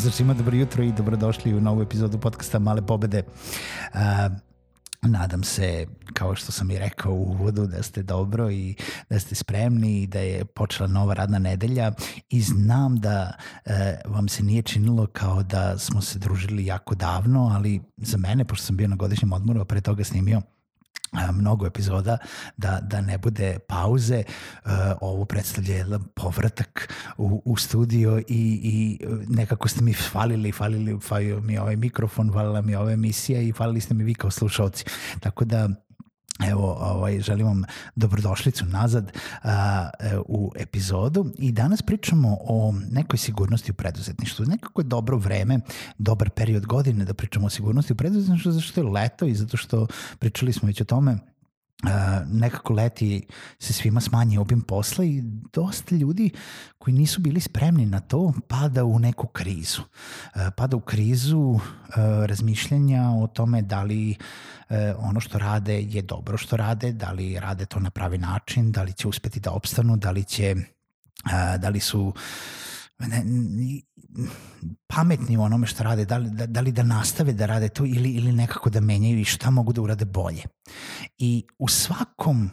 Pozdrav svima, dobro jutro i dobrodošli u novu epizodu podcasta Male pobede. Uh, Nadam se, kao što sam i rekao u uvodu, da ste dobro i da ste spremni i da je počela nova radna nedelja i znam da e, vam se nije činilo kao da smo se družili jako davno, ali za mene, pošto sam bio na godišnjem odmoru, a pre toga snimio mnogo epizoda da, da ne bude pauze. Uh, ovo predstavlja jedan povratak u, u studio i, i nekako ste mi falili, falili, falio mi ovaj mikrofon, falila mi ova emisija i falili ste mi vi kao slušalci. Tako da Evo, ovaj, želim vam dobrodošlicu nazad a, e, u epizodu i danas pričamo o nekoj sigurnosti u preduzetništvu. Nekako je dobro vreme, dobar period godine da pričamo o sigurnosti u preduzetništvu zato što je leto i zato što pričali smo već o tome nekako leti se svima smanji obim posla i dosta ljudi koji nisu bili spremni na to pada u neku krizu. Uh, pada u krizu uh, razmišljanja o tome da li ono što rade je dobro što rade, da li rade to na pravi način, da li će uspeti da opstanu, da li će da li su ne, pametni u onome što rade, da li da, da li da nastave da rade to ili, ili nekako da menjaju i šta mogu da urade bolje. I u svakom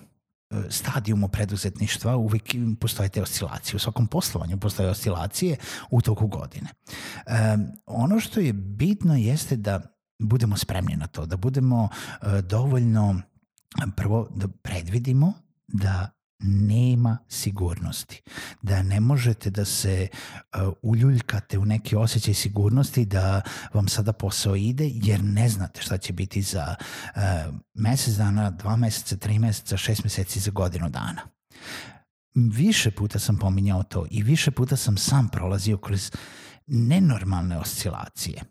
e, stadijumu preduzetništva uvijek postoje te oscilacije. U svakom poslovanju postoje oscilacije u toku godine. E, ono što je bitno jeste da budemo spremni na to, da budemo e, dovoljno prvo da predvidimo da nema sigurnosti. Da ne možete da se uh, uljuljkate u neki osjećaj sigurnosti da vam sada posao ide jer ne znate šta će biti za uh, mesec dana, dva meseca, tri meseca, šest meseci, za godinu dana. Više puta sam pominjao to i više puta sam sam prolazio kroz nenormalne oscilacije.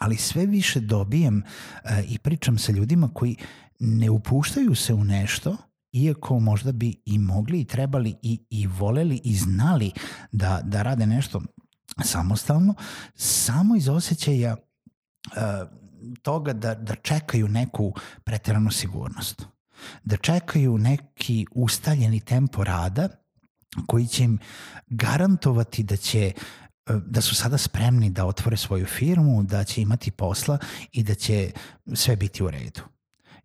Ali sve više dobijem uh, i pričam sa ljudima koji ne upuštaju se u nešto – iako možda bi i mogli i trebali i, i voleli i znali da, da rade nešto samostalno, samo iz osjećaja uh, toga da, da čekaju neku preteranu sigurnost. Da čekaju neki ustaljeni tempo rada koji će im garantovati da će e, da su sada spremni da otvore svoju firmu, da će imati posla i da će sve biti u redu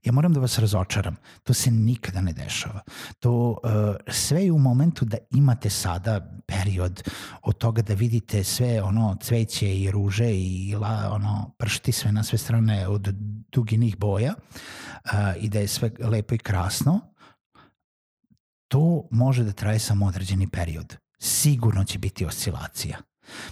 ja moram da vas razočaram, to se nikada ne dešava. To uh, sve je u momentu da imate sada period od toga da vidite sve ono cveće i ruže i la, ono pršti sve na sve strane od duginih boja uh, i da je sve lepo i krasno, to može da traje samo određeni period. Sigurno će biti oscilacija.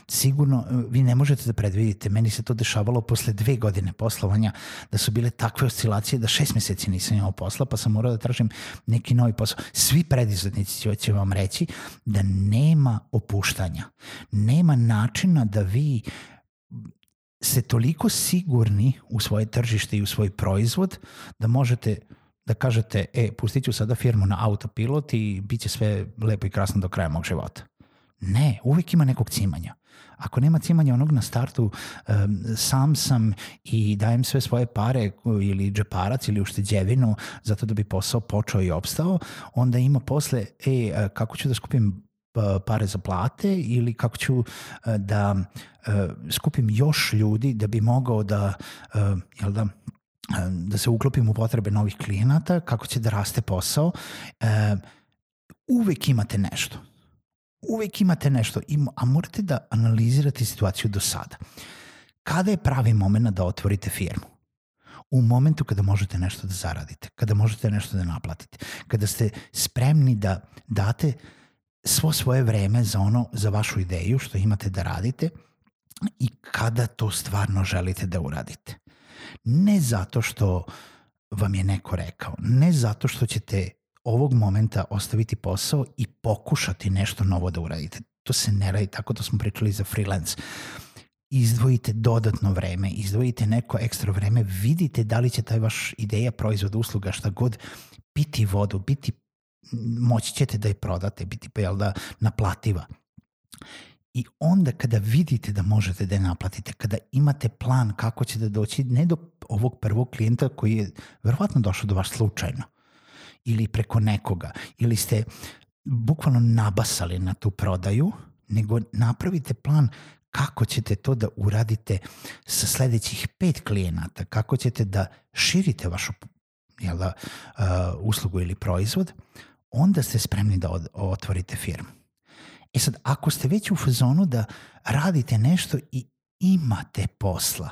Sigurno, e, vi ne možete da predvidite, meni se to dešavalo posle dve godine poslovanja, da su bile takve oscilacije da šest meseci nisam imao posla, pa sam morao da tražim neki novi posao. Svi predizetnici će vam reći da nema opuštanja, nema načina da vi ste toliko sigurni u svoje tržište i u svoj proizvod da možete da kažete, e, pustit ću sada firmu na autopilot i bit će sve lepo i krasno do kraja mog života. Ne, uvek ima nekog cimanja. Ako nema cimanja onog na startu, um, sam sam i dajem sve svoje pare ili džeparac ili ušteđevinu zato da bi posao počeo i opstao, onda ima posle, e, kako ću da skupim pare za plate ili kako ću da skupim još ljudi da bi mogao da, jel da, da se uklopim u potrebe novih klijenata, kako će da raste posao. Uvek imate nešto uvek imate nešto, a morate da analizirate situaciju do sada. Kada je pravi moment da otvorite firmu? U momentu kada možete nešto da zaradite, kada možete nešto da naplatite, kada ste spremni da date svo svoje vreme za ono, za vašu ideju što imate da radite i kada to stvarno želite da uradite. Ne zato što vam je neko rekao, ne zato što ćete ovog momenta ostaviti posao i pokušati nešto novo da uradite. To se ne radi tako, to smo pričali za freelance. Izdvojite dodatno vreme, izdvojite neko ekstra vreme, vidite da li će taj vaš ideja, proizvod, usluga, šta god, biti vodu, biti, moći ćete da je prodate, biti pa jel da naplativa. I onda kada vidite da možete da je naplatite, kada imate plan kako ćete doći ne do ovog prvog klijenta koji je verovatno došao do vas slučajno ili preko nekoga ili ste bukvalno nabasali na tu prodaju, nego napravite plan kako ćete to da uradite sa sledećih pet klijenata, kako ćete da širite vašu jel da, uh, uslugu ili proizvod, onda ste spremni da od, otvorite firmu. E sad, ako ste već u fazonu da radite nešto i imate posla,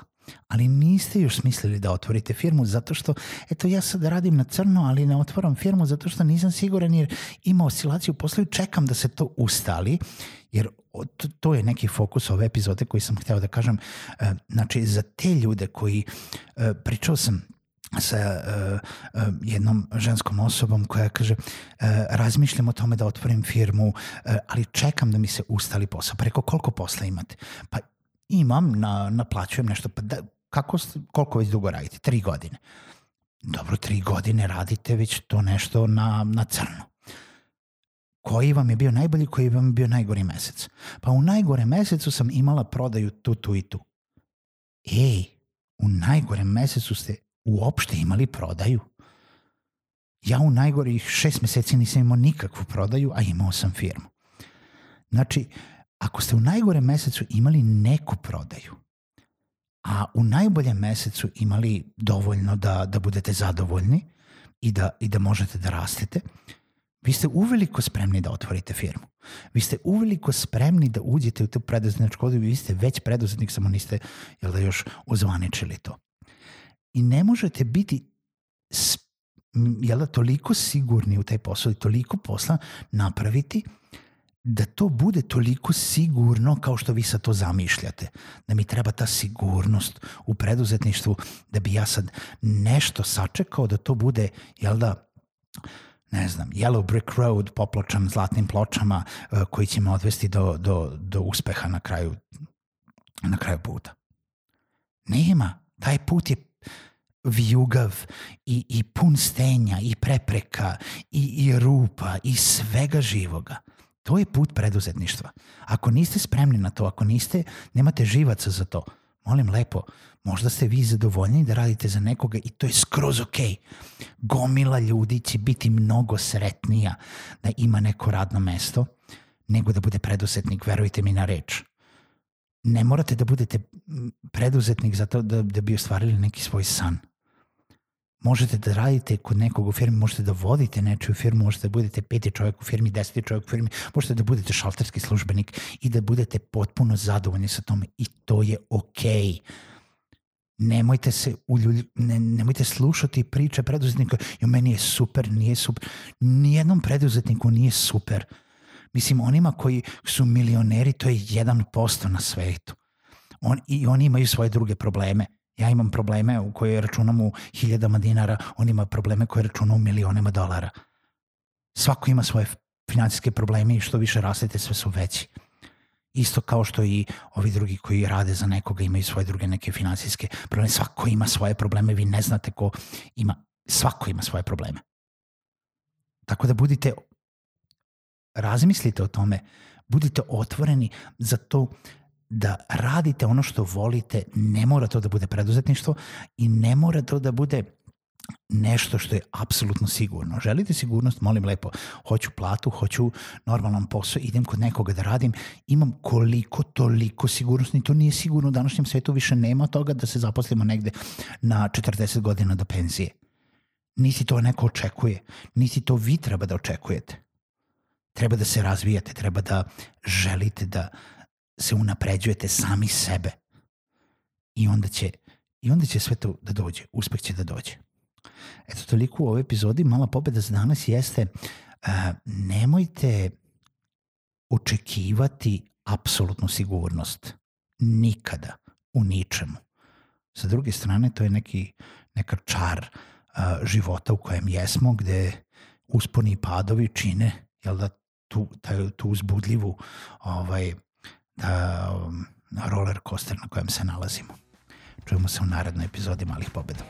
ali niste još smislili da otvorite firmu zato što, eto ja sad radim na crno, ali ne otvaram firmu zato što nisam siguran jer ima oscilaciju posla i čekam da se to ustali, jer to, je neki fokus ove epizode koji sam hteo da kažem. E, znači, za te ljude koji, e, pričao sam sa uh, jednom ženskom osobom koja kaže razmišljam o tome da otvorim firmu, ali čekam da mi se ustali posao. Rekao, koliko posla imate? Pa imam, na, naplaćujem nešto. Pa da, kako, koliko već dugo radite? Tri godine. Dobro, tri godine radite već to nešto na, na crno. Koji vam je bio najbolji, koji vam je bio najgori mesec? Pa u najgore mesecu sam imala prodaju tu, tu i tu. Ej, u najgorem mesecu ste uopšte imali prodaju. Ja u najgorih šest meseci nisam imao nikakvu prodaju, a imao sam firmu. Znači, ako ste u najgorem mesecu imali neku prodaju, a u najboljem mesecu imali dovoljno da, da budete zadovoljni i da, i da možete da rastete, vi ste uveliko spremni da otvorite firmu. Vi ste uveliko spremni da uđete u tu preduzetničku odiju, vi ste već preduzetnik, samo niste jel da još uzvaničili to i ne možete biti jel da, toliko sigurni u taj posao i toliko posla napraviti da to bude toliko sigurno kao što vi sad to zamišljate. Da mi treba ta sigurnost u preduzetništvu, da bi ja sad nešto sačekao da to bude, jel da, ne znam, Yellow Brick Road popločan zlatnim pločama uh, koji će me odvesti do, do, do uspeha na kraju, na kraju puta. Nema. Taj put je vijugav i, i pun stenja i prepreka i, i rupa i svega živoga. To je put preduzetništva. Ako niste spremni na to, ako niste, nemate živaca za to, molim lepo, možda ste vi zadovoljni da radite za nekoga i to je skroz ok. Gomila ljudi će biti mnogo sretnija da ima neko radno mesto nego da bude preduzetnik, verujte mi na reč ne morate da budete preduzetnik zato da, da bi ostvarili neki svoj san možete da radite kod nekog u firmi, možete da vodite nečiju firmu, možete da budete peti čovjek u firmi, deseti čovjek u firmi, možete da budete šalterski službenik i da budete potpuno zadovoljni sa tome i to je okej. Okay nemojte se uljulj, ne, nemojte slušati priče preduzetnika, jo meni je super, nije super. Nijednom preduzetniku nije super. Mislim, onima koji su milioneri, to je 1% na svetu. On, I oni imaju svoje druge probleme. Ja imam probleme u koje računam u hiljadama dinara, on ima probleme koje računam u milionima dolara. Svako ima svoje financijske probleme i što više rastete, sve su veći. Isto kao što i ovi drugi koji rade za nekoga imaju svoje druge neke finansijske probleme. Svako ima svoje probleme, vi ne znate ko ima. Svako ima svoje probleme. Tako da budite, razmislite o tome, budite otvoreni za to da radite ono što volite, ne mora to da bude preduzetništvo i ne mora to da bude nešto što je apsolutno sigurno. Želite sigurnost, molim lepo, hoću platu, hoću normalan posao, idem kod nekoga da radim, imam koliko toliko sigurnost, ni to nije sigurno u današnjem svetu, više nema toga da se zaposlimo negde na 40 godina do penzije. Niti to neko očekuje, niti to vi treba da očekujete. Treba da se razvijate, treba da želite da, se unapređujete sami sebe. I onda će, i onda će sve to da dođe, uspeh će da dođe. Eto, toliko u ovoj epizodi. Mala pobeda za danas jeste uh, nemojte očekivati apsolutnu sigurnost. Nikada. U ničemu. Sa druge strane, to je neki, neka čar uh, života u kojem jesmo, gde usponi i padovi čine jel da, tu, taj, tu uzbudljivu ovaj, roller coaster na kojem se nalazimo. Čujemo se u narednoj epizodi Malih pobeda.